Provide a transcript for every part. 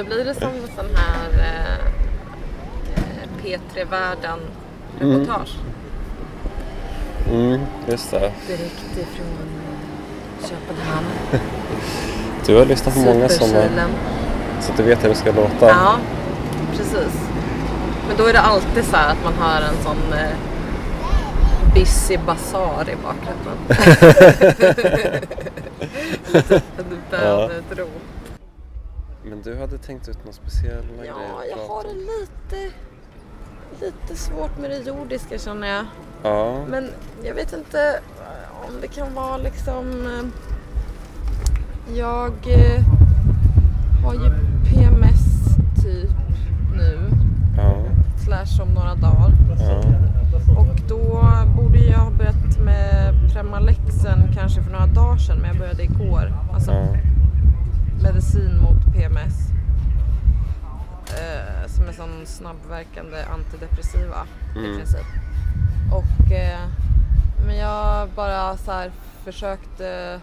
Nu blir det som sån här eh, eh, P3 Världen reportage. Mm, just det. Direkt ifrån Köpenhamn. Du har lyssnat på många sådana så att du vet hur det ska låta. Ja, precis. Men då är det alltid så här att man hör en sån eh, busy basar i bakgrunden. Du behöver ett rop. Men du hade tänkt ut någon speciell grej Ja, jag har det lite, lite svårt med det jordiska känner jag. Ja, Men jag vet inte eh, om det kan vara liksom... eh, Jag eh, har ju PMS typ nu, ja, slash om några dagar. ja. Och då borde jag ha börjat med Premalexen kanske för några dagar sedan, men jag började igår. Alltså ja. Medicin mot PMS. Eh, som är sån snabbverkande antidepressiva i Mm. princip. Och, eh, men jag bara så här försökte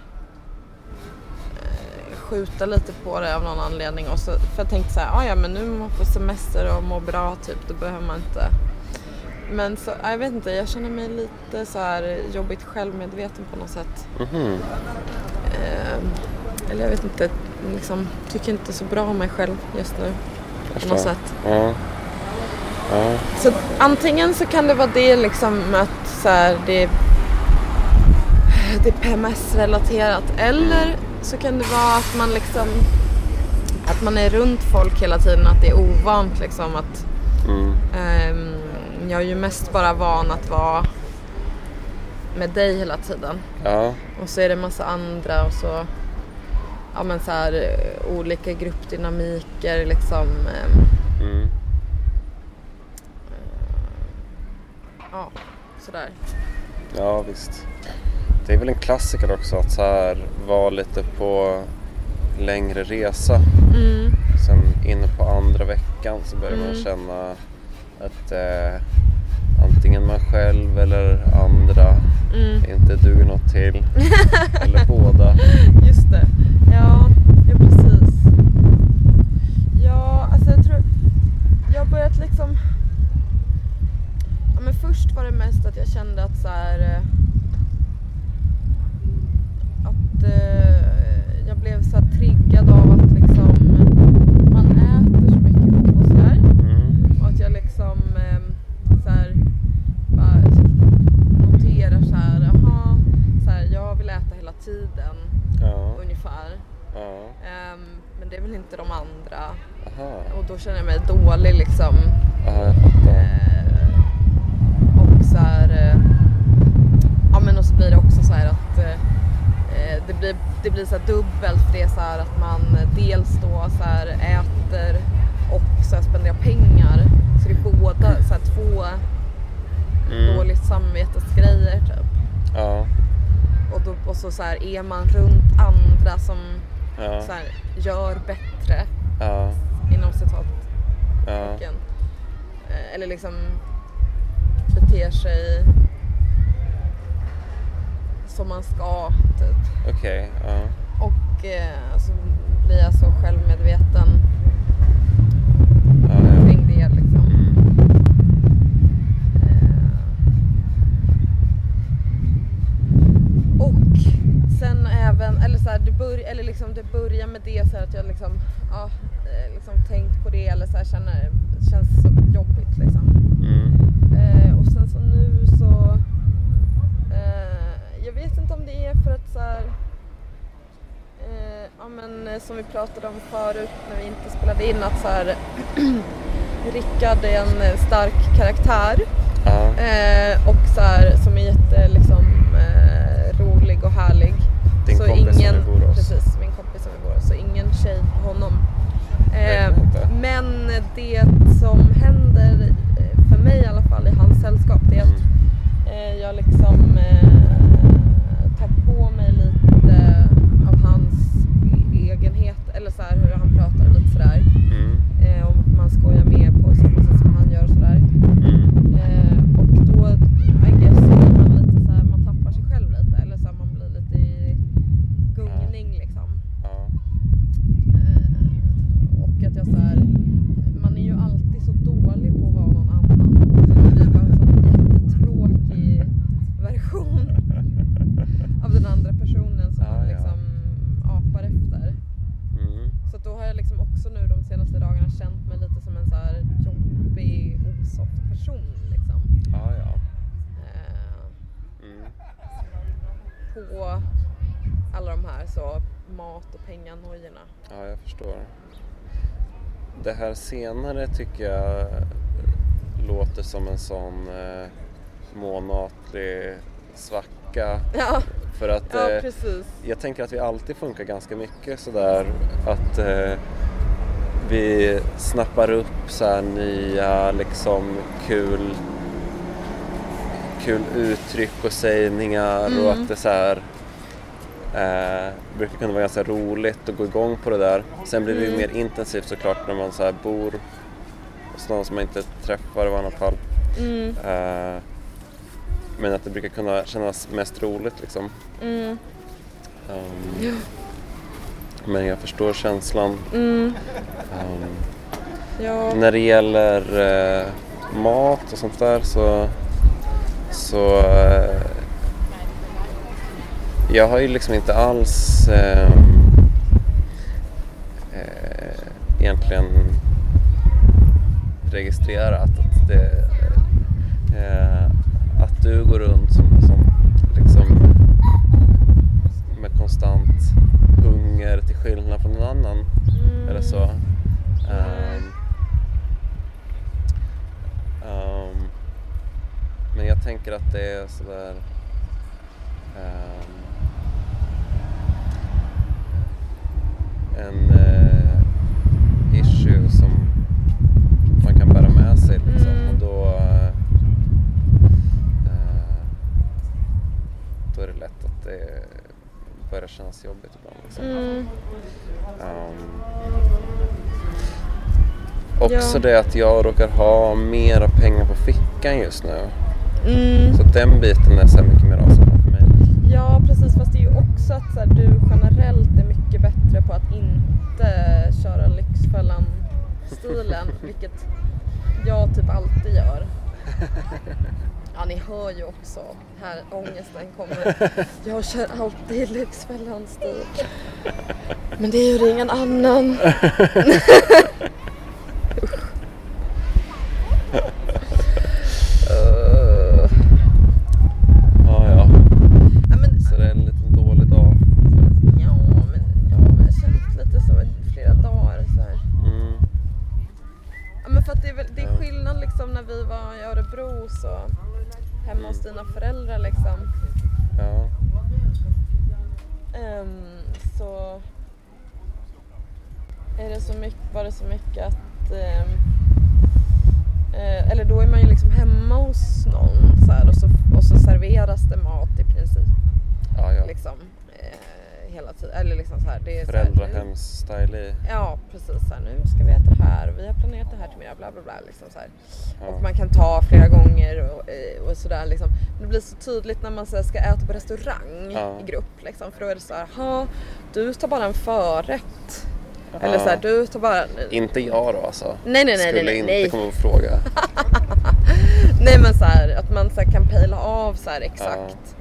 eh, skjuta lite på det av någon anledning. Och så, för jag tänkte så här, "Ah, ja men nu är man på semester och mår bra typ, då behöver man inte. Men så, jag vet inte, jag känner mig lite så här jobbigt självmedveten på något sätt. Mhm. Eh, eller jag vet inte, liksom, tycker inte så bra om mig själv just nu. På något sätt. Ja. Ja. Så antingen så kan det vara det liksom att så här, det, det är PMS-relaterat eller så kan det vara att man liksom att man är runt folk hela tiden, att det är ovant liksom att Mm. ehm, jag är ju mest bara van att vara med dig hela tiden. Ja. Och så är det massa andra och så ja men så här eh, olika gruppdynamiker liksom. ehm, Mm. Ja, sådär. Ja, visst. Det är väl en klassiker också att så här vara lite på längre resa. Mm. Sen inne på andra veckan så börjar man Mm. känna att eh, antingen man själv eller andra Mm. inte duger något till. eller båda. Just det. Ja, ja precis. Ja, alltså jag tror... Jag har börjat liksom... Ja, men först var det mest att jag kände att så här... eh, Att eh, jag blev så här triggad av att liksom... Man äter så mycket ihop och sådär. Mm. Och att jag liksom eh, så här, bara noterar så här, jaha, så här, jag vill äta hela tiden Ja. ungefär. Ja. Ehm, men det är väl inte de andra. Aha. Och då känner jag mig dålig liksom. Aha, jag fattar. Eh, och så här, eh, ja men och så blir det också så här att eh, eh, det blir, det blir så här dubbelt för det är så här att man dels då så här äter och så här spenderar pengar. Så det är båda så här två Mm. dåligt samvetesgrejer typ. Ja. Och, då, och så, här är man runt andra som Ja. så här, gör bättre Ja. inom citat Ja. Eh, Eller liksom beter sig som man ska typ. Okej. Ja. Och eh, så blir jag så självmedveten Ja, ja. kring det liksom. Eh, Och sen även, eller så här, det, bör, eller liksom, det börjar med det så att jag liksom, ja, eh, liksom tänkt på det eller så här, känner, känns så jobbigt liksom. Mm. Eh, och sen så nu så... Eh, jag vet inte om det är för att så här... Eh, ja men eh, som vi pratade om förut när vi inte spelade in att så här... Rickard är en eh, stark karaktär. Eh, och så här, som är jätte liksom, rolig och härlig. Din så kompis som ingen, är i Borås. Precis, min kompis som i Borås. Så ingen tjej på honom. Eh, men det som händer, eh, för mig i alla fall, i hans sällskap, det är att eh, jag liksom eh, tar på mig lite av hans egenhet, eller så här, hur han pratar lite sådär. Mm. Eh, om att man skojar med på samma sätt som han gör och sådär. Mm. Eh, och då, I guess, blir man lite så på alla de här så mat och penganojorna. Ja, jag förstår. Det här senare tycker jag låter som en sån eh, månatlig svacka. Ja, För att ja eh, jag tänker att vi alltid funkar ganska mycket sådär att eh, vi snappar upp så nya liksom kul kul uttryck och sägningar och Mm. att det så här eh, brukar kunna vara ganska roligt att gå igång på det där. Sen blir det ju Mm. mer intensivt såklart när man så bor hos någon som man inte träffar i annat fall. Mm, Eh, men att det brukar kunna kännas mest roligt liksom. mm, Ehm, Men jag förstår känslan. Ehm, ja. när det gäller eh, mat och sånt där så, så eh, jag har ju liksom inte alls eh, eh, egentligen registrerat att det eh, att du går runt som, som liksom med konstant hunger till skillnad från någon annan Mm. eller så. Um, um, men jag tänker att det är sådär um, en eh, issue som man kan bära med sig liksom. Mm. och då eh, då är det lätt att det börjar kännas jobbigt ibland. Liksom. Mm, Um, också Ja. det att jag råkar ha mera pengar på fickan just nu. mm. Så den biten är så här mycket mer avslappnad för mig. Ja precis fast det är ju också att så här, du generellt är mycket bättre på att inte köra Lyxfällan-stilen vilket jag typ alltid gör. Ja ni hör ju också här ångesten kommer. Jag kör alltid Lyxfällan-stil. Men det gör ingen annan. Uh. Ja, ja. Ja, men, Så det är en liten dålig dag. ja, men, ja, men jag har känt lite så i flera dagar. Så här. Mm. Ja, men för att det är, väl, det är Ja. skillnad liksom när vi var i Örebro så hemma hos dina föräldrar liksom. Ja. Ehm, så är det så mycket, var det så mycket att ehm, eh, eller då är man ju liksom hemma hos någon så här, och, så, och så serveras det mat i princip Ja, ja. liksom eh, hela tiden. Eller liksom så här, det är så här, I. Ja precis, så här, nu ska vi äta här och vi har planerat det här till middag, bla bla bla. Liksom, så. Ja. Och man kan ta flera gånger och, eh, och sådär liksom. Men det blir så tydligt när man så här, ska äta på restaurang Ja. i grupp liksom. För då är det så här, ha du tar bara en förrätt. Ja. Eller så här, du tar bara... Inte jag då alltså. Nej, nej, nej, Skulle nej, inte nej. komma på fråga. Nej men så här, att man så här, kan pejla av så exakt.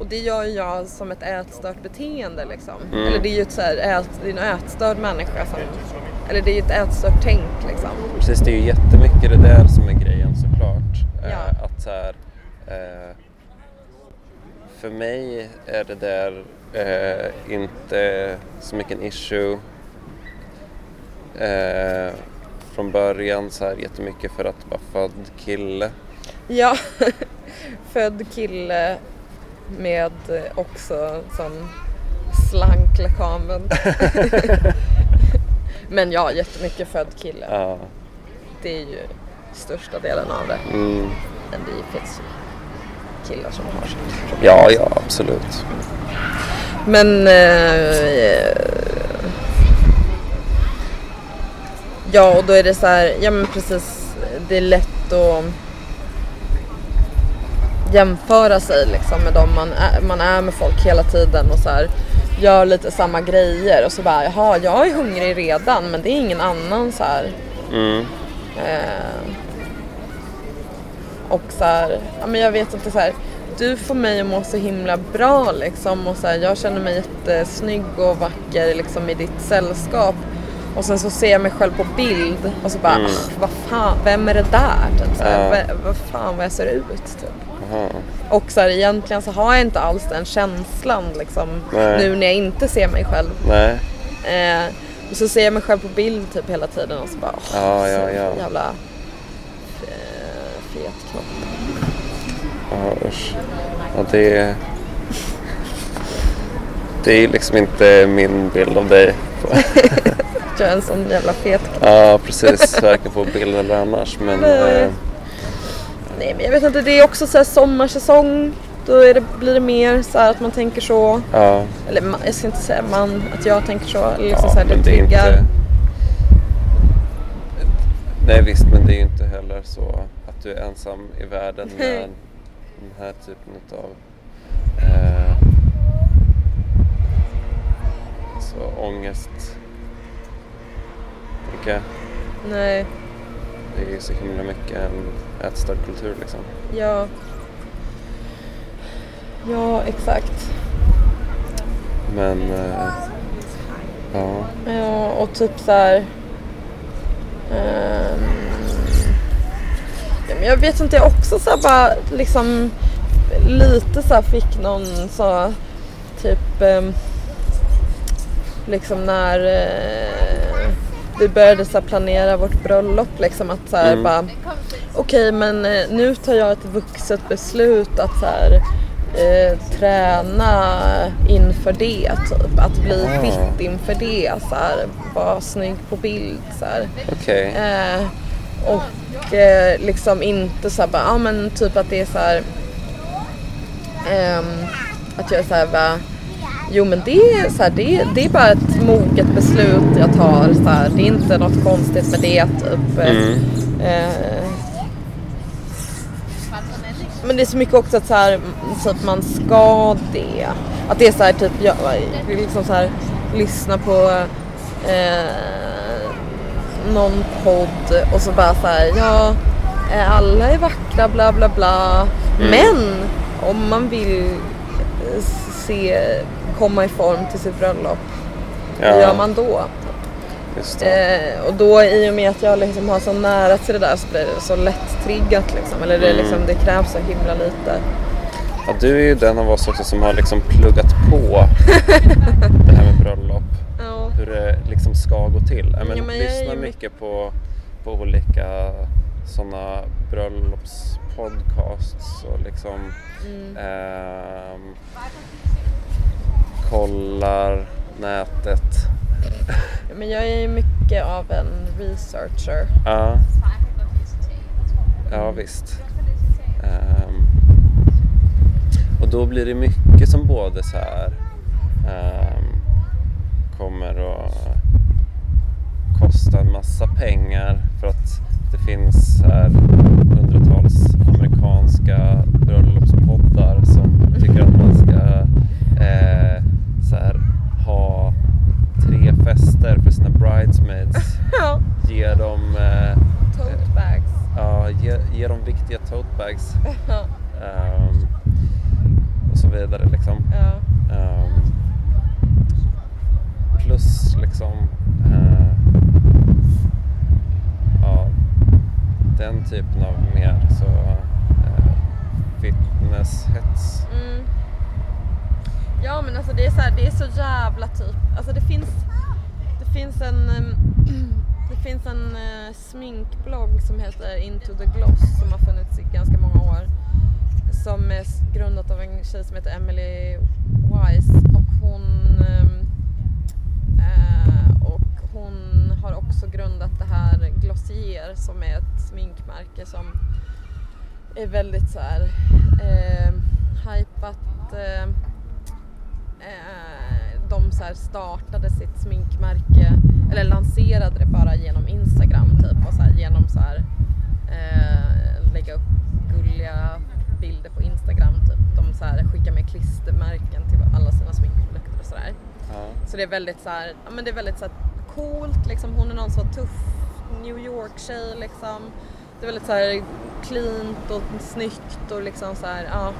Och det gör ju jag som ett ätstört beteende liksom. Mm. Eller det är ju ett så här, ät, det är en ätstörd människa som... Eller det är ju ett ätstört tänk liksom. Precis, det är ju jättemycket det där som är grejen såklart. Eh, Ja. att så här, eh, för mig är det där eh, inte så mycket en issue eh, från början så här jättemycket för att vara född kille. Ja, född kille med eh, också sån slank lekamen. Men ja, jättemycket född kille. Ja. Det är ju största delen av det. Mm. Men det finns ju killar som har sånt. ja, ja absolut. Men eh, Ja och då är det så här, ja men precis Det är lätt att Jämföra sig liksom med dem man är, man är med folk hela tiden och så här Gör lite samma grejer och så bara jaha jag är hungrig redan men det är ingen annan så här Mm. Eh, och så här, ja men jag vet inte så här, du får mig att må så himla bra liksom och så här, jag känner mig jättesnygg och vacker liksom i ditt sällskap. Och sen så ser jag mig själv på bild och så bara, Mm. "Ah, vad fan, vem är det där? Typ, så här, vad, vad fan vad jag ser ut typ. Jaha. Och så här, egentligen så har jag inte alls den känslan liksom Nej. nu när jag inte ser mig själv. Nej. Eh, och så ser jag mig själv på bild typ hela tiden och så bara åh, Ja, ja, så ja. jävla eh, fet knopp. Ja, usch. Ja, det... Det är liksom inte min bild av dig. Är en sån jävla fet knopp. Ja, precis. Varken på bild eller annars. Men eh, Nej men jag vet inte, det är också så här sommarsäsong. Då är det, blir det mer så här att man tänker så. ja, Eller ma- jag ska inte säga man, att jag tänker så. Eller liksom ja så här, det triggar. inte... Nej visst, men det är ju inte heller så att du är ensam i världen med Nej. den här typen av eh, så ångest. Tänker jag. Nej, Det är så himla mycket en ätstörd kultur liksom. ja. Ja, exakt. Men eh, ja, Ja, och typ så här. ehm, ja, men jag vet inte, jag också så här bara liksom lite så här fick någon så typ ehm, liksom när eh, vi började så planera vårt bröllop liksom att så här Mm. bara okej men eh, nu tar jag ett vuxet beslut att så här eh, träna inför det typ. Att bli Ah. fit inför det. Så här, vara snygg på bild. Så okej. Eh, och eh, liksom inte så här bara, ja men typ att det är så här. ehm, att jag är så här bara, jo men det är, så här, det, det är bara ett moget beslut jag tar. Så här, det är inte något konstigt med det typ. Mm. Eh, men det är så mycket också att så, här, så att man ska det. Att det är så här typ, jag, liksom så här, lyssna på eh, någon podd och så bara så här, ja, eh, alla är vackra bla bla bla. Mm. Men om man vill eh, se, komma i form till sitt bröllop, hur Ja, gör man då? Eh, och då i och med att jag liksom har så nära till det där så blir det så lätt triggat liksom. Eller det, Mm. liksom, det krävs så himla lite. Ja, du är ju den av oss också som har liksom pluggat på det här med bröllop. Ja. Hur det liksom ska gå till. Ja, men, Ja, men jag lyssna ju mycket på, på olika sådana bröllopspodcasts och liksom Mm. ehm, kollar nätet. Ja, Men jag är ju mycket av en researcher. Ja, ja visst. Ehm, och då blir det mycket som både så här ehm, kommer att kosta en massa pengar för att det finns här hundratals amerikanska bröllopspoddar som tycker att man ska eh, så här, ha tre fester för sina bridesmaids ge dem, eh, Tote bags. ja, ge, ge dem viktiga tote bags Ja. ehm, och så vidare liksom. Ja. Ehm, plus liksom eh, ja, den typen av mer så eh, fitnesshets. Mm. Ja men alltså det är så, här, det är så jävla typ, alltså det finns, det finns en, ehm, det finns en eh, musikblogg som heter Into the Gloss som har funnits i ganska många år. Som är grundat av en tjej som heter Emily Wise och hon ehm, eh, och hon har också grundat det här Glossier som är ett sminkmärke som är väldigt så här ehm, ehm, eh, hypat. Eh, eh, de så startade sitt sminkmärke eller lanserade det bara genom Instagram typ och så här, genom så här eh, lägga upp gulliga bilder på Instagram typ. De så här, skickar med klistermärken till alla sina sminkprodukter och sådär. Ja. Så det är väldigt så här, ja men det är väldigt så här coolt liksom. Hon är någon så tuff New York tjej liksom. Det är väldigt så här cleant och snyggt och liksom så här, ja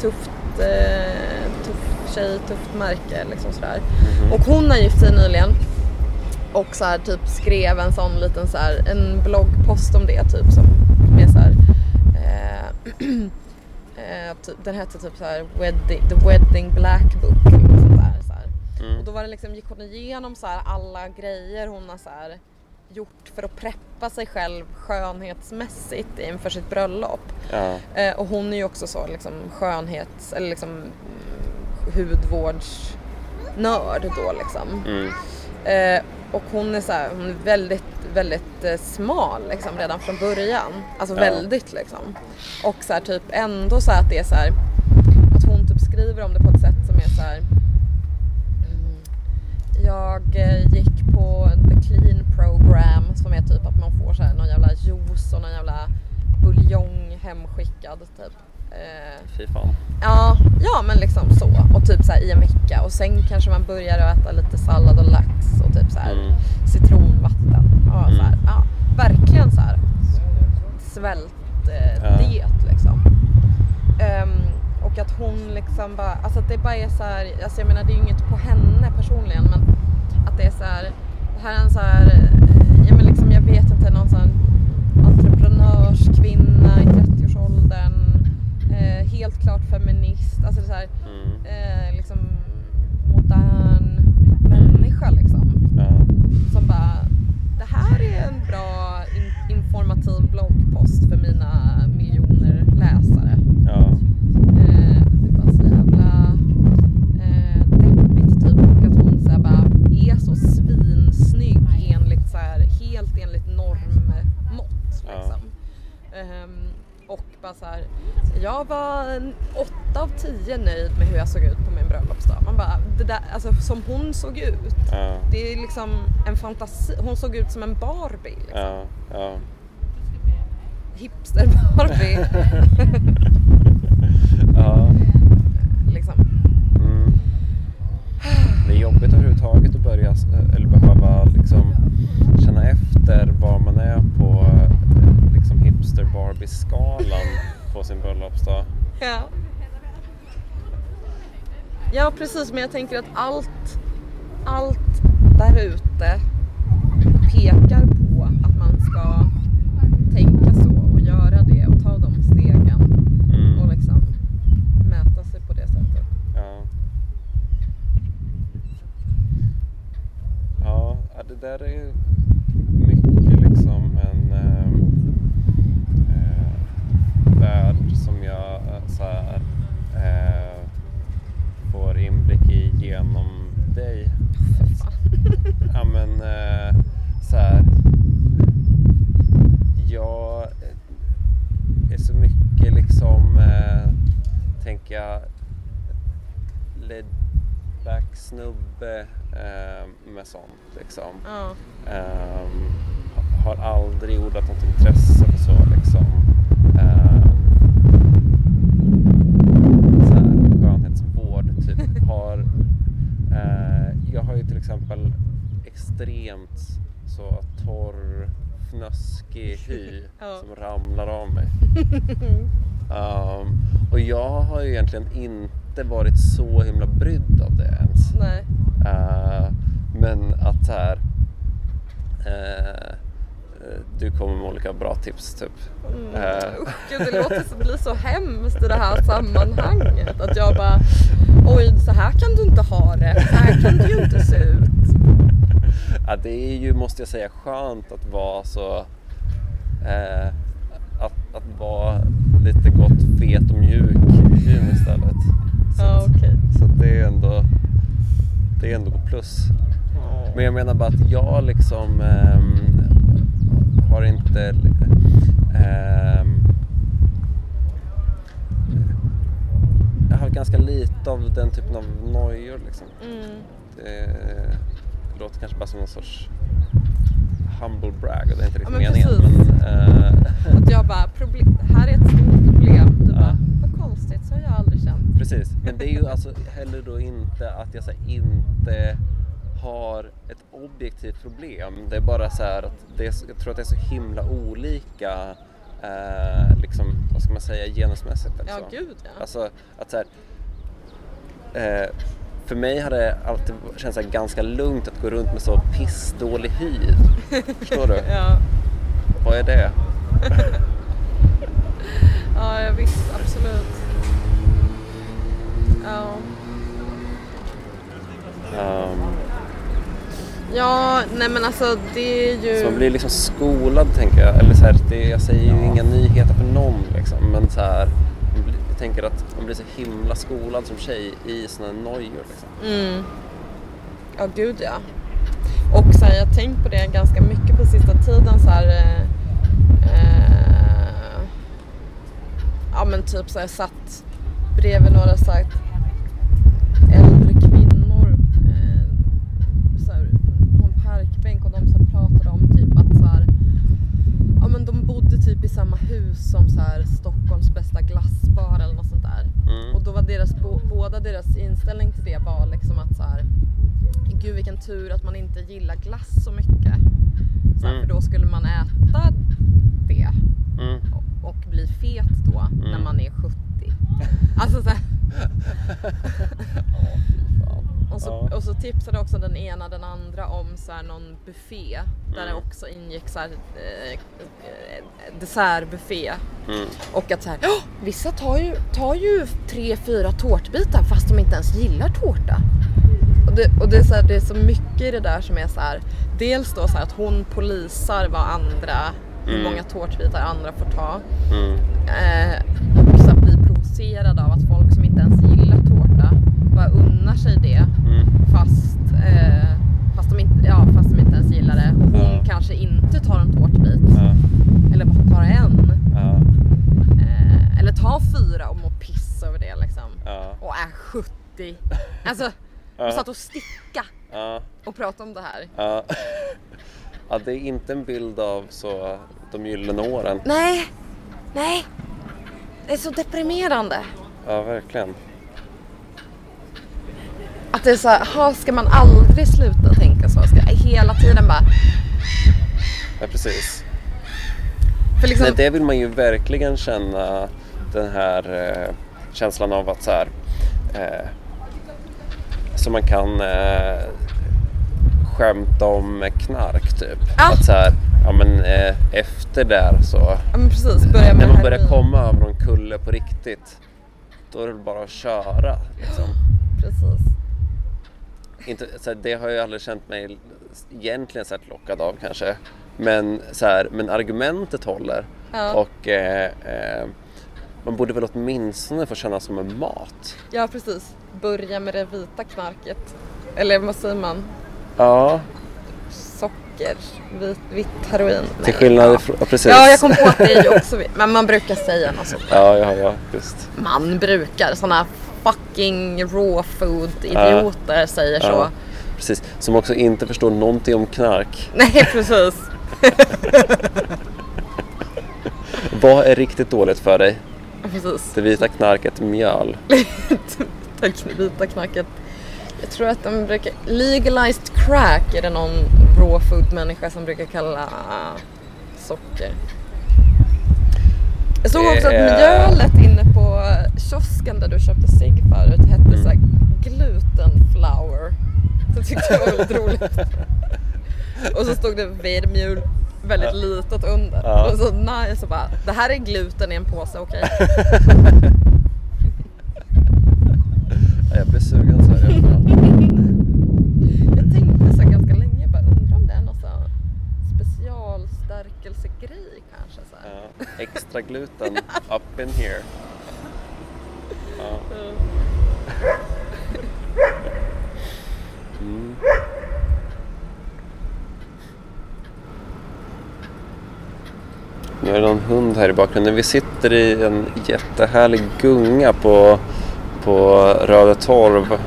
tufft, eh, tuff tjej, tufft märke liksom sådär. Mhm. Och hon har gift sig nyligen och så här typ skrev en sån liten så här, en bloggpost om det typ som med så här, eh, Eh, typ, den hette typ så här wedding, The Wedding Black Book sånt där. Så. Mm. Och då var det liksom, gick hon igenom så här alla grejer hon har så här gjort för att preppa sig själv skönhetsmässigt inför sitt bröllop. Ja. Eh, och hon är ju också så liksom skönhets eller liksom mm, hudvårdsnörd då liksom. Mm. Eh, och hon är så här, hon är väldigt, väldigt eh, smal liksom redan från början. Alltså Ja. väldigt liksom. Och så här, typ ändå så här att det är så här att hon typ skriver om det på ett sätt som är så här. Mm, jag eh, gick på the clean program som är typ att man får så här någon jävla juice och någon jävla buljong hemskickad typ. Eh, Fy fan. Ja, ja men liksom så. Och typ så här i en vecka. Och sen kanske man börjar äta lite sallad och lax och typ så här Mm. citronvatten. Ja, så här, Mm. ja, verkligen så här svältdiet eh, Ja. diet liksom. Ehm, och att hon liksom bara, alltså att det bara är så här, alltså jag menar det är ju inget på henne personligen men att det är så här, det här är en så här, eh, ja men liksom jag vet inte någon sån entreprenörskvinna i 30-årsåldern, eh, helt klart feminist, alltså det är så här, Mm. eh, liksom modern människa liksom. Ja. Som bara, det här är en bra in- informativ bloggpost för mina miljoner läsare. Ja. Eh, det är bara så jävla eh, deppigt typ och att hon så här bara är så svinsnygg enligt så här, helt enligt normmått Ja. liksom. Ehm, och bara så här, jag var en tio nöjd med hur jag såg ut på min bröllopsdag. Man bara, det där, alltså som hon såg ut. Ja. Det är liksom en fantasi, hon såg ut som en Barbie. Liksom. Ja. Ja. Hipster-Barbie. ja. liksom. Mm. Det är jobbigt överhuvudtaget att börja eller behöva liksom känna efter var man är på eh, liksom hipster Barbie skalan på sin bröllopsdag. Ja. Ja precis men jag tänker att allt, allt där ute pekar på att man ska tänka så och göra det och ta de stegen och Mm. liksom mäta sig på det sättet. Ja. Ja, ja, det där är ju mycket liksom en eh, eh, värld som jag eh, så här, eh, får inblick i genom dig. Fan. Ja men eh, så här. Jag eh, är så mycket liksom, eh, tänker jag, laid back snubbe eh, med sånt liksom. Ja. Ha- har aldrig odlat något intresse för så liksom. Ehm, så här, skönhetsvård typ. Har, eh, jag har ju till exempel extremt så fnöskig hy Ja. som ramlar av mig. Ehm, och jag har ju egentligen inte varit så himla brydd av det ens. Nej. Eh, men att så här, eh, du kommer med olika bra tips typ. Mm. Usch, gud, det låter så, blir så hemskt i det här sammanhanget. Att jag bara, oj så här kan du inte ha det, så här kan du ju inte se ut. Ja, det är ju, måste jag säga, skönt att vara så... Eh, att, att vara lite gott fet och mjuk i hyn istället. Så, att- okej. så att det är ändå det är ändå plus. Men jag menar bara att jag liksom ehm, har inte ehm, jag har ganska lite av den typen av nojor liksom. Mm. Det, det låter kanske bara som någon sorts humble brag och det är inte Ja, riktigt men meningen. precis. Men, eh, Att jag bara, problem, här är ett stort problem. Du Ja. bara, vad konstigt, så har jag aldrig känt. Precis, men det är ju alltså heller då inte att jag så här, inte har ett objektivt problem. Det är bara så här att det är, så- jag tror att det är så himla olika eh, liksom, vad ska man säga, genusmässigt eller Ja, så. gud ja. Alltså att så här, eh, för mig har det alltid känts ganska lugnt att gå runt med så pissdålig hy. Förstår du? Ja, Vad är det? ja jag visst, absolut. Ja. Ehm, Ja, nej men alltså det är ju... så man blir liksom skolad tänker jag. Eller så här, det, jag säger ju inga nyheter för någon liksom. Men så här, tänker att man blir så himla skolad som tjej i såna här nojor liksom. Mm. Ja, gud ja. Och så här, jag har tänkt på det ganska mycket på sista tiden så här. Eh, eh ja men typ så här, jag satt bredvid några så här, äldre kvinnor eh, så här, på en parkbänk och de så här, pratade om typ att så här, ja men de bodde typ i samma hus som så här, Stockholms bästa glassbar eller något sånt där. Mm. Och då var deras, båda deras inställning till det var liksom att så här, gud vilken tur att man inte gillar glass så mycket. Så här, Mm. För då skulle man äta det Mm. och, och bli fet då när Mm. man är 70. Alltså så här. och, så, Ja. och så tipsade också den ena den andra om så här, någon buffé där Mm. det också ingick så här, eh, dessertbuffé. Mm. Och att så här, "Åh, vissa tar ju, tar ju tre, fyra tårtbitar fast de inte ens gillar tårta. Och det, och det, är så här, det är så mycket i det där som är så här. Dels då så att hon polisar vad andra, hur Mm. många tårtbitar andra får ta. Mm. Eh, och så blir provocerad av att folk som inte ens gillar bara unnar sig det Mm. fast, eh, fast, de inte, ja, fast de inte ens gillar det. Och hon Ja. kanske inte tar en tårtbit. Ja. Eller bara tar en. Ja. Eh, eller ta fyra och må piss över det liksom. Och är 70. Alltså, Ja. och satt och sticka och prata om det här. Ja, det är inte en bild av så de gyllene åren. Nej, nej. Det är så deprimerande. Ja, verkligen. Att det är så här, "Ha, ska man aldrig sluta tänka så? Ska jag hela tiden bara... Ja, precis. För liksom, Nej, det vill man ju verkligen känna den här eh, känslan av att så här, eh, så man kan eh, skämta om knark typ. Ja. Att så här, ja men eh, efter där så, ja, men precis, börja med när man börjar komma över någon kulle på riktigt, då är det bara att köra. Liksom. Precis. Inte, så här, det har jag aldrig känt mig egentligen sett lockad av kanske. Men, så här, men argumentet håller. Ja. Och eh, eh, man borde väl åtminstone få känna som en mat. Ja, precis. Börja med det vita knarket. Eller vad säger man? Ja, Socker, vit, vitt heroin. till Nej, skillnad ja. precis. Ja, jag kom på att det är ju också. Men man brukar säga något sånt. Ja, ja, ja, just. Man brukar, sådana fucking raw food idioter säger så. Ja, precis. Som också inte förstår någonting om knark. Nej, precis. Vad är riktigt dåligt för dig? precis. Det vita knarket, mjöl. Tack, vita knarket. Jag tror att de brukar... Legalized crack är det någon raw food människa som brukar kalla socker. Jag såg också att mjölet inne på kiosken där du köpte cigg förut hette Mm. så här gluten flour. Det tyckte jag var väldigt roligt. Och så stod det vedmjöl väldigt litet under. Ja. Och så nice och bara, det här är gluten i en påse, okej? Ja, Jag blir sugen så här i alla fall. Jag tänkte så här ganska länge, bara undrar om det är någon sån här specialstärkelsegrej kanske. Så här. Ja, gluten up in here. Ja. Mm. Nu är det någon hund här i bakgrunden. Vi sitter i en jättehärlig gunga på, på Röde Torv um,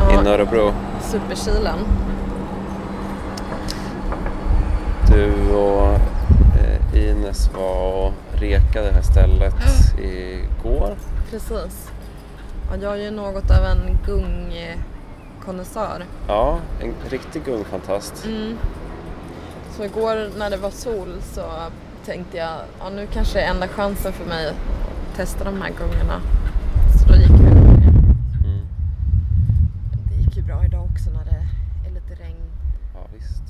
Ja. i Örebro. Superkilen. Du och Ines var och rekade det här stället igår. Precis. Ja, jag är ju något av en gungkonnässör. Ja, en riktig gungfantast. Mm. Så igår när det var sol så tänkte jag, ja nu kanske är enda chansen för mig att testa de här gungorna. Så då gick vi upp ner. Mm. Det gick ju bra idag också när det är lite regn. Ja, visst.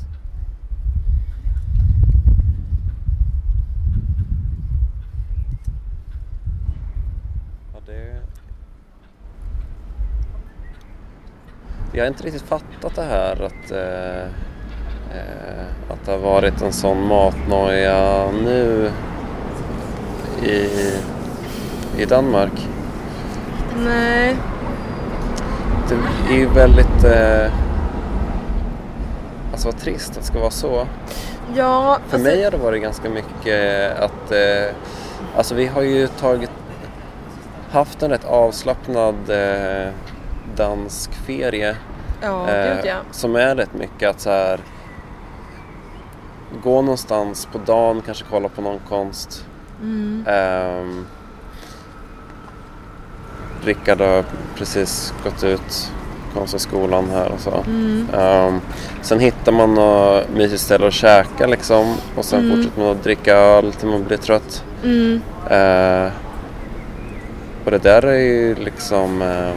Ja, det jag har inte riktigt fattat det här att, eh, eh, att det har varit en sån matnoja nu i, i Danmark. Nej. Det är ju väldigt... Eh, alltså vad trist att det ska vara så. Ja, För alltså- mig har det varit ganska mycket att... Eh, alltså vi har ju tagit... Haft en rätt avslappnad eh, dansk ferie. Ja, eh, gud ja. Som är rätt mycket att så här... Gå någonstans på dagen, kanske kolla på någon konst. Mm. Ehm, Rickard har precis gått ut Konsthögskolan här och så. Mm. Ehm, sen hittar man något mysigt ställe att käka liksom och sen Mm. fortsätter man att dricka öl till man blir trött. Mm. Ehm, och det där är ju liksom ehm,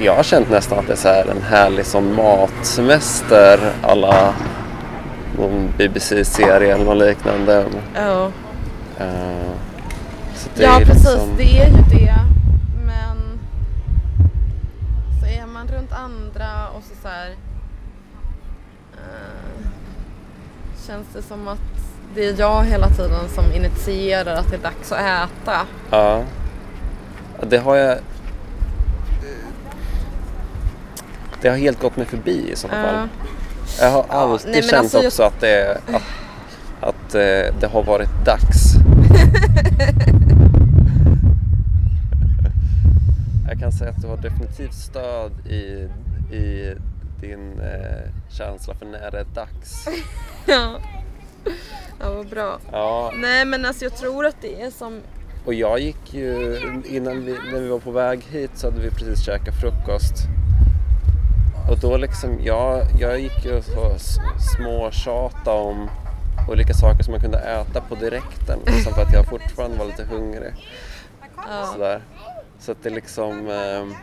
jag har känt nästan att det är så här en härlig sån matsemester alla någon BBC-serie eller något liknande. Ja. Det ja är precis, liksom- det är ju det. Men så är man runt andra och så, så här, eh, känns det som att det är jag hela tiden som initierar att det är dags att äta. Ja, Det har jag... Det har helt gått mig förbi i Ja. fall. Jag har alltid nej, känt alltså jag- också att, det, att, att eh, det har varit dags. jag kan säga att du har definitivt stöd i, i din eh, känsla för när det är dags. Ja. ja, vad bra. Ja, Nej men alltså jag tror att det är som Och jag gick ju, innan vi, när vi var på väg hit så hade vi precis käkat frukost. Och då liksom, jag, jag gick ju och småtjata om olika saker som man kunde äta på direkten. Liksom för att jag fortfarande var lite hungrig. Ja. Sådär. Så att det liksom... ehm,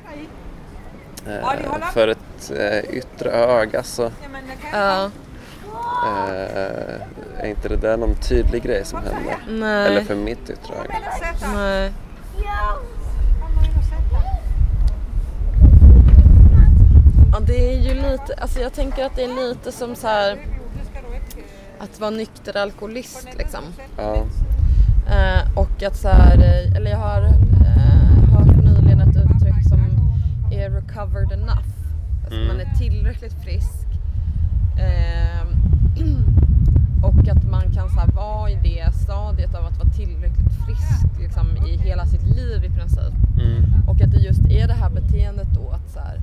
eh, för ett eh, yttre öga så Ja, eh, är inte det där någon tydlig grej som händer. nej. Eller för mitt yttre öga. nej. Ja, det är ju lite, alltså jag tänker att det är lite som så här att vara nykter alkoholist liksom. Ja. Eh, och att så här, eh, eller jag har eh, hört nyligen ett uttryck som är recovered enough. Alltså Mm. man är tillräckligt frisk. Eh, och att man kan så här, vara i det stadiet av att vara tillräckligt frisk liksom, i hela sitt liv i princip. Mm. Och att det just är det här beteendet då att så här,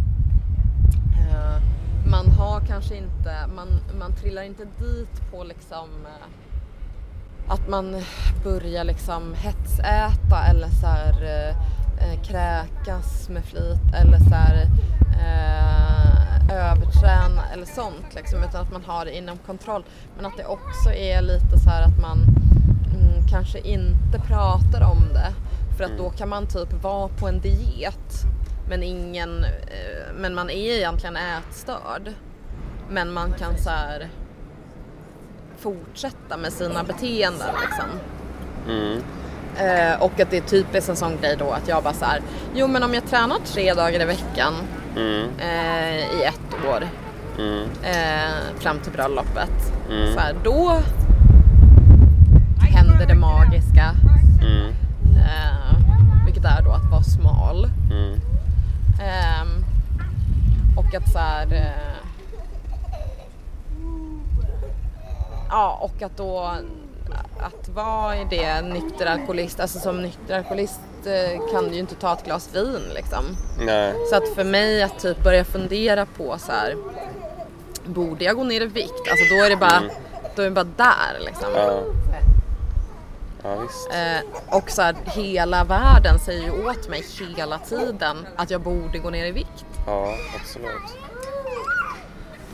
man har kanske inte, man, man trillar inte dit på liksom eh, att man börjar liksom hetsäta eller så här, eh, eh, kräkas med flit eller så här, eh, överträna eller sånt liksom, utan att man har det inom kontroll. Men att det också är lite så här att man mm, kanske inte pratar om det. För att då kan man typ vara på en diet men ingen, eh, men man är egentligen ätstörd. Men man kan så här fortsätta med sina beteenden liksom. Mm. Eh, och att det är typiskt en sån grej då att jag bara så här, jo men om jag tränar tre dagar i veckan Mm. eh, i ett år Mm. eh, fram till bröllopet, Mm. så här, då händer det magiska. Mm. Eh, vilket är då att vara smal. Ehm, och att så här, eh, Ja, och att då att vara i det nykter alkoholist, alltså som nykter alkoholist eh, kan du ju inte ta ett glas vin liksom. Nej. Så att för mig att typ börja fundera på så här, borde jag gå ner i vikt? Alltså då är det bara, Mm. då är det bara där liksom. Ja. Ja. Eh, och så här, hela världen säger ju åt mig hela tiden att jag borde gå ner i vikt. Ja, absolut.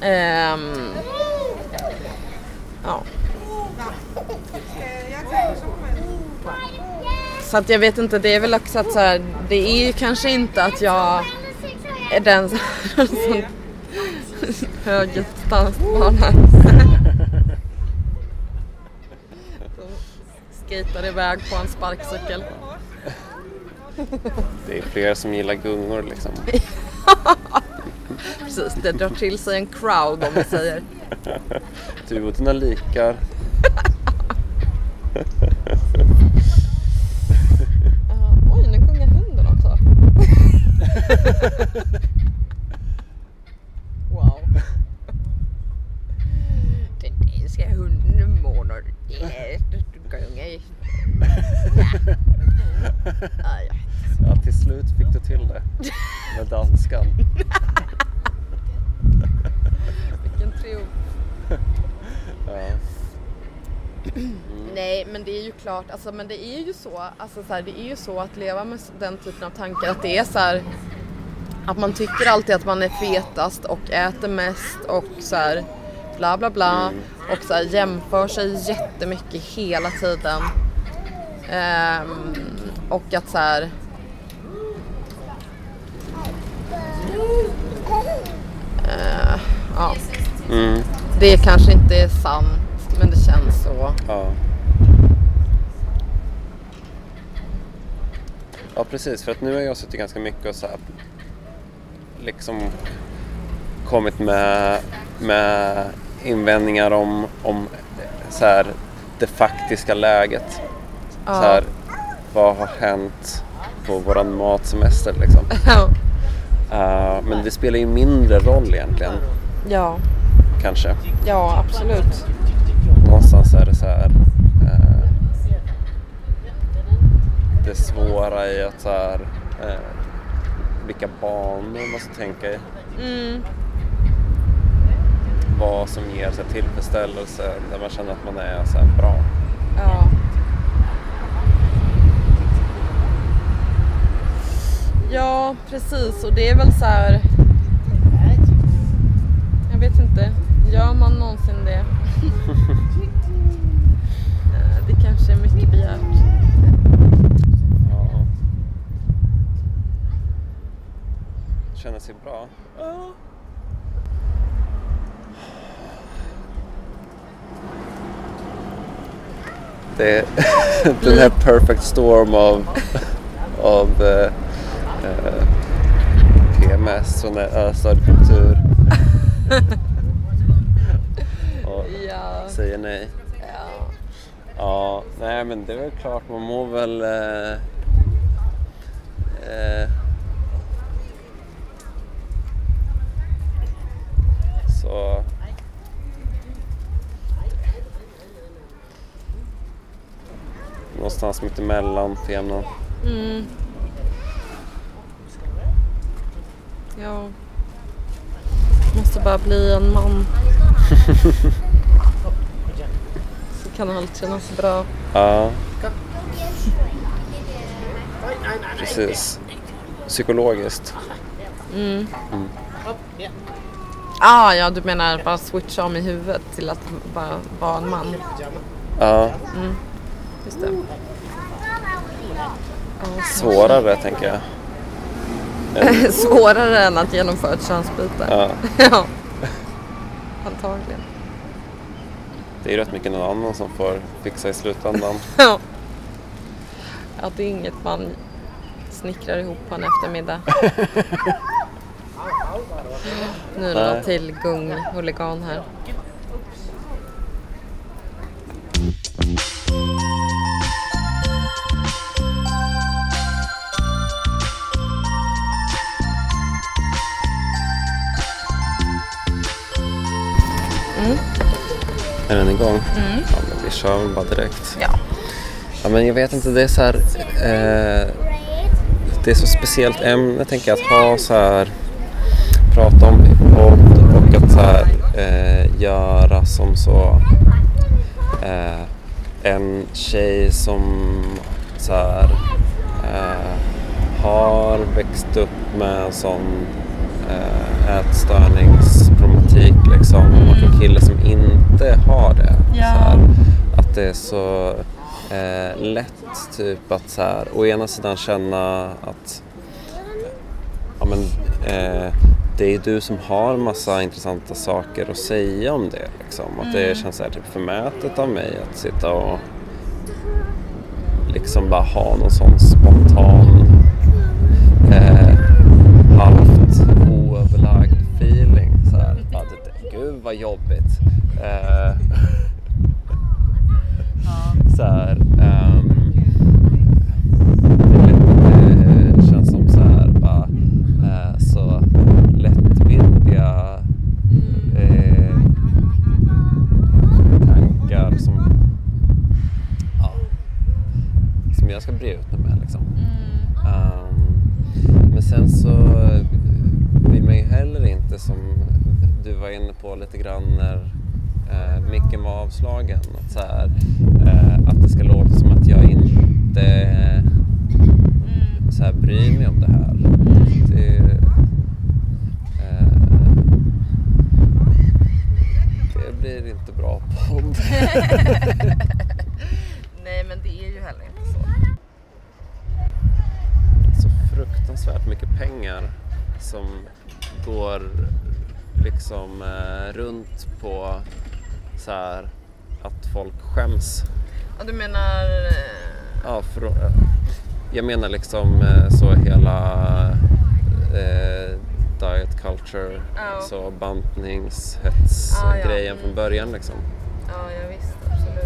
Ehm, ja. Så att jag vet inte, det är väl också att så här, det är ju kanske inte att jag är den som som höghetsdansbarn skejtar iväg på en sparkcykel. Det är fler som gillar gungor liksom. Precis, det drar till sig en crowd om vi säger. Du och dina likar. Uh, oj, nu gungar hunden också. wow. Den danska hunden gungar i. Aj. Ja, till slut fick du till det med danskan. Vilken triumf. Ja. Nej, men det är ju klart, alltså, men det är ju så, alltså, så här, det är ju så att leva med den typen av tankar att det är så här, att man tycker alltid att man är fetast och äter mest och så här, bla bla bla och så här, jämför sig jättemycket hela tiden. Ehm, och att så här, eh, ja, Mm. det kanske inte är sant, men det känns så. Ja. Ja precis, för att nu har jag suttit ganska mycket och så här, liksom kommit med, med invändningar om, om så här, det faktiska läget. Ja. Så här, vad har hänt på våran matsemester liksom. Eh, men det spelar ju mindre roll egentligen, ja, kanske. ja absolut. Någonstans är det så här. Eh, det svåra i att så här, eh, vilka banor man ska tänka i. Mm. Vad som ger här, tillfredsställelse där man känner att man är så bra. Ja. Ja, precis. Och det är väl så här... Jag vet inte. Gör man någonsin det? Eh, det kanske är mycket begärt. Ja. Känner sig bra. Det är den här perfect storm av, av eh, eh, PMS och ösad kultur. och Ja. säger nej. ja. Ja, nej men det är väl klart man mår väl... Eh, eh, så... Någonstans mitt emellan jämnan. Mm. Ja. Måste bara bli en man. Så kan allt kännas bra. Ja. Precis. Psykologiskt. Mm. Ah, ja, du menar bara switcha om i huvudet till att bara vara en man. Ja, Just det. Svårare tänker jag. Svårare än att genomföra ett könsbyte. Ja. ja. Antagligen. Det är ju rätt mycket någon annan som får fixa i slutändan. Ja. Ja, det är inget man snickrar ihop på en eftermiddag. Nu något till gung-huligan här. Är den igång? Ja, men vi kör väl bara direkt. Ja. Ja, men jag vet inte, det är så här... Eh, det är så speciellt ämne tänker jag att ha så här... Prata om podd och att så här eh, göra som så... Eh, en tjej som så här eh, har växt upp med en sån eh, ätstörningsproblematik liksom och en kille som inte har det. Ja. Här, att det är så eh, lätt typ att så här, å ena sidan känna att ja, men, eh, det är du som har massa intressanta saker att säga om det. Liksom. Att det känns så här, typ förmätet av mig att sitta och liksom bara ha någon sån spontan jobbigt. Eh, så här, ehm, det, är lätt, det känns som så här bara eh, så lättvindiga Mm. eh, tankar som, ja, som jag ska bre ut mig med liksom. Mm. Ehm, men sen så vill man ju heller inte som du var inne på lite grann när uh, micken var avslagen. Att, så här, eh, att det ska låta som att jag inte Mm. så här, bryr mig om det här. Det, eh, det blir inte bra podd. Nej men det är ju heller inte så. så fruktansvärt mycket pengar som går liksom eh, runt på så här att folk skäms. Ja du menar... eh, Ja, för, jag menar liksom eh, så hela eh, diet culture, Ja. så bantningshets Ja, ja. grejen från Mm. början liksom. Ja, ja visst absolut.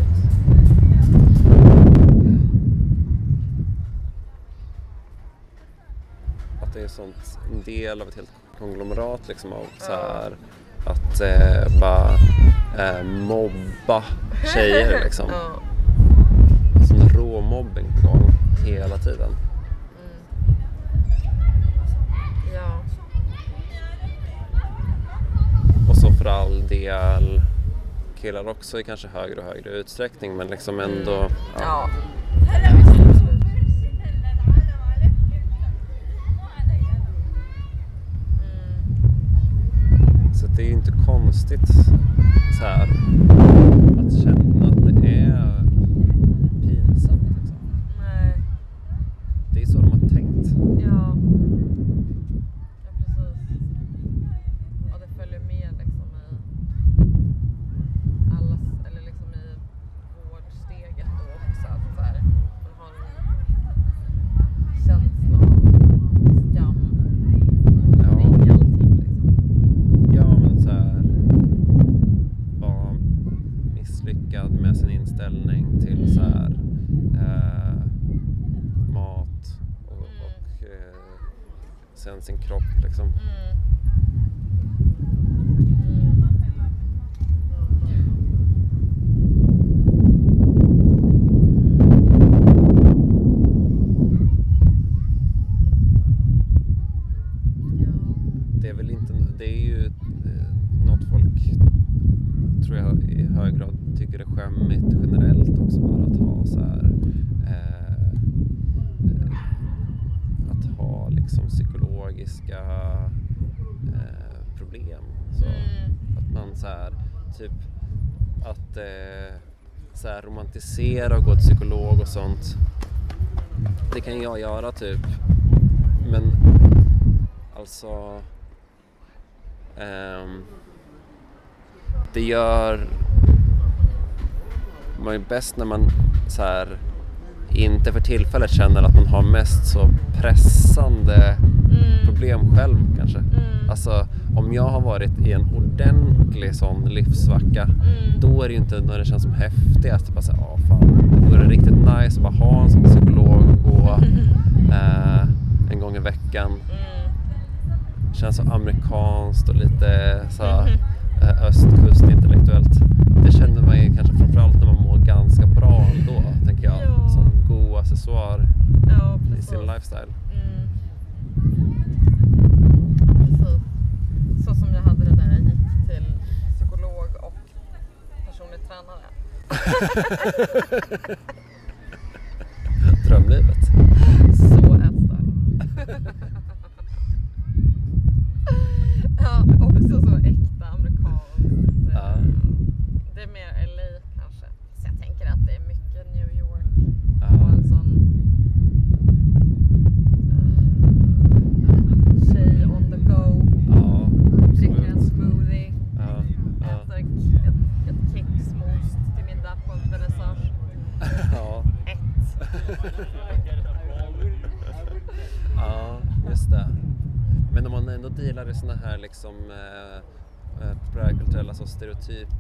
Att det är sånt, en del av ett helt konglomerat liksom av så här, att eh, bara eh, mobba tjejer liksom. Ja. Sån råmobbing på gång hela tiden. Mm. Ja. Och så för all del killar också i kanske högre och högre utsträckning men liksom ändå ja, Ja. ja. Mm. Så det är ju inte konstigt så här, att känna att det är pinsamt. Liksom. Nej. Det är så de har tänkt. Ja. Ja precis. Ja det följer med liksom i allas, eller liksom i vårdsteget då också. Att så här, man har en känsla av skam Ja. kring allting liksom. Ja, men så här vara misslyckad med sin inställning till så här eh, mat och, och eh, sen sin kropp liksom. Mm. Mm. Ja. Det är väl inte, det är ju eh, något folk tror jag i hög grad tycker är skämmigt generellt också bara att ha så här eh, att ha liksom psykologiska eh, problem. Så Mm. att man så här typ att eh, så här romantisera och gå till psykolog och sånt. Det kan jag göra typ. Men alltså ehm, det gör man ju bäst när man så här inte för tillfället känner att man har mest så pressande Mm. problem själv kanske. Mm. Alltså om jag har varit i en ordentlig sån livsvacka Mm. då är det ju inte när det känns som häftigast. Bara såhär, ah, fan. Då är det riktigt nice att bara ha en sån psykolog och gå eh, en gång i veckan. Mm. Känns så amerikanskt och lite så Mhm. eh, östkustintellektuellt. Det känner man ju kanske framförallt när ganska bra ändå, tänker jag. Ja. Som god accessoar Ja, i sin lifestyle. Mm. Precis. Så som jag hade det när jag gick till psykolog och personlig tränare. Drömlivet. Så ätstörd. ja, också så äkta amerikanskt. eh, Ja. Det är mer LA kanske. Så jag tänker att det är mycket New York. Ja. Och en sån eh, tjej on the go. Ja, Dricker en absolut. smoothie. Ja, ja. Äter ett, ett, ett kexmos till middag på en vernissage. ja. Ett. Ja, just det. Men om man ändå dealar i såna här liksom, eh, eh, populärkulturella så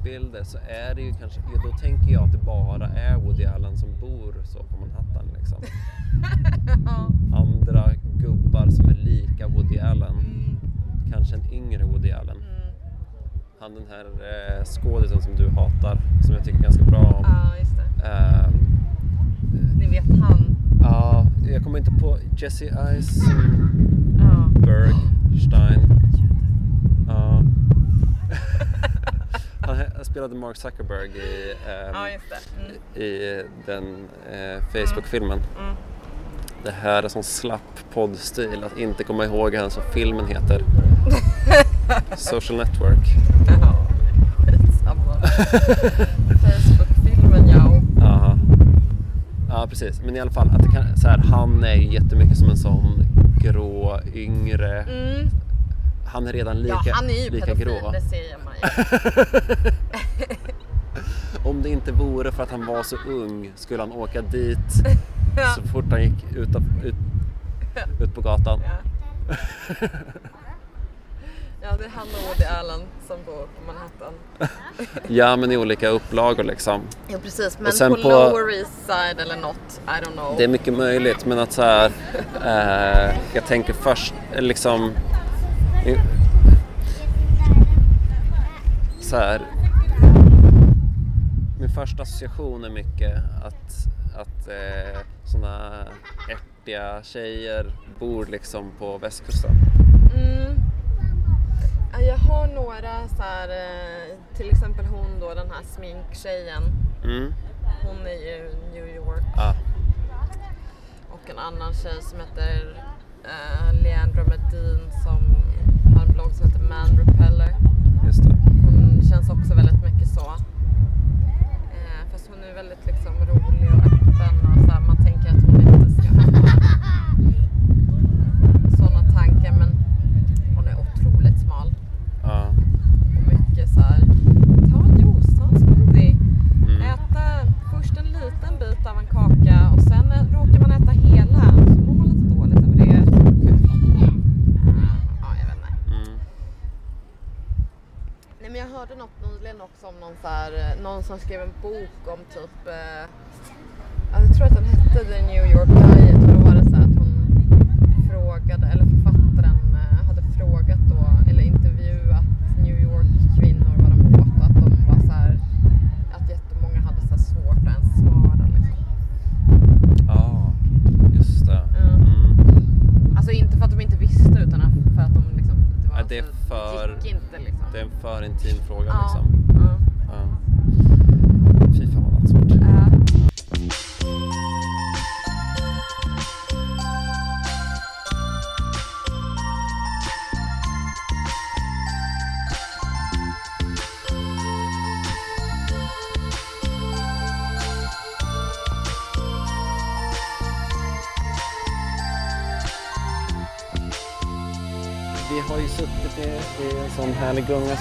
stereotypbilder så är det ju kanske, ja, då tänker jag att det bara är Woody Allen som bor så på Manhattan liksom. Andra gubbar som är lika Woody Allen, Mm. kanske en yngre Woody Allen. Mm. Han den här eh, skådisen som du hatar, som jag tycker ganska bra om. Ja, just det. Ehm, Ni vet han. Ja, jag kommer inte på Jesse Eisenberg. Stein. Ja. Han he- spelade Mark Zuckerberg i, ehm, Ja. Mm. i den eh, Facebook-filmen. Mm. Det här är sån slapp poddstil att inte komma ihåg ens vad filmen heter. Social Network. Ja, skitsamma. Facebook-filmen, ja. Ja. ja, precis. Men i alla fall, att kan, så här, han är ju jättemycket som en sån grå, yngre. Mm. Han är redan lika, ja, han är ju lika pedofil, grå. det ser man ju. Inte vore för att han var så ung skulle han åka dit Ja. så fort han gick ut, av, ut, ut på gatan. Ja. ja, det är han och Woody Allen som bor på Manhattan. Ja, men i olika upplagor liksom. Ja, precis. Men på, på- Lower East Side eller något, I don't know. Det är mycket möjligt, men att så här, eh, jag tänker först eh, liksom i- så här, min första association är mycket att, att eh, såna ärtiga tjejer bor liksom på västkusten. Mm. Ja, Jag har några så här, eh, till exempel hon då, den här sminktjejen. Mm. Hon är ju New York. Ja, Och en annan tjej som heter uh, Leandra Medin som har en blogg som heter Man Repeller. just det. Hon känns också väldigt mycket så. Eh, fast hon är väldigt liksom rolig och öppen och så här, man tänker att hon inte ska ha sådana tankar men hon är otroligt smal Ja. och mycket så här. ta en juice, ta en smoothie. Mm. Äta först en liten bit av en kaka och sen eh, råkar man äta hela så mår man lite dåligt över det. Ja, jag vet inte. Mm. Nej men jag hörde något nyligen också om någon, så här, eh, någon som skrev en bok om typ, eh, alltså jag tror att den hette The New York Diet och då var det så här att hon frågade, eller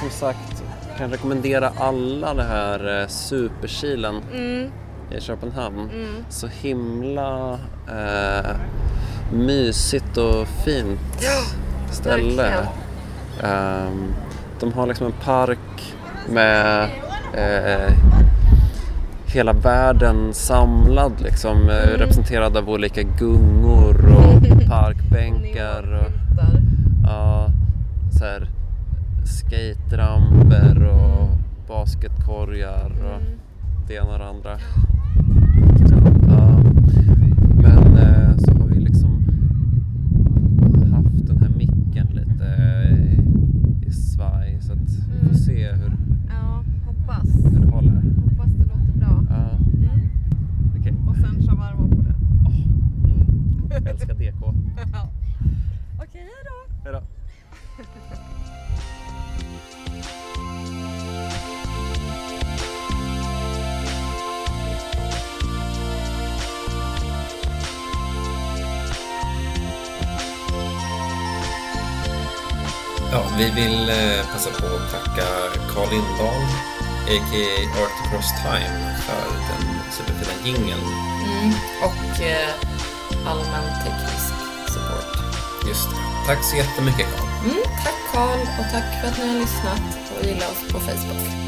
som sagt. Kan rekommendera alla det här eh, superkilen Mm, i Köpenhamn. mm. Så himla eh, mysigt och fint ställe. verkligen. Ehm, de har liksom en park med eh, hela världen samlad liksom, Mm. representerad av olika gungor och parkbänkar. Och, Neonskyltar. ja, så här, skateramper och basketkorgar och Mm. det ena och det andra. Ja. Men Carl Lindahl, a.k.a. Art Across Time, för den superfina jingeln. Mm. Och eh, allmän teknisk support. Just det. Tack så jättemycket Carl. Mm, tack Karl och tack för att ni har lyssnat och gillat oss på Facebook.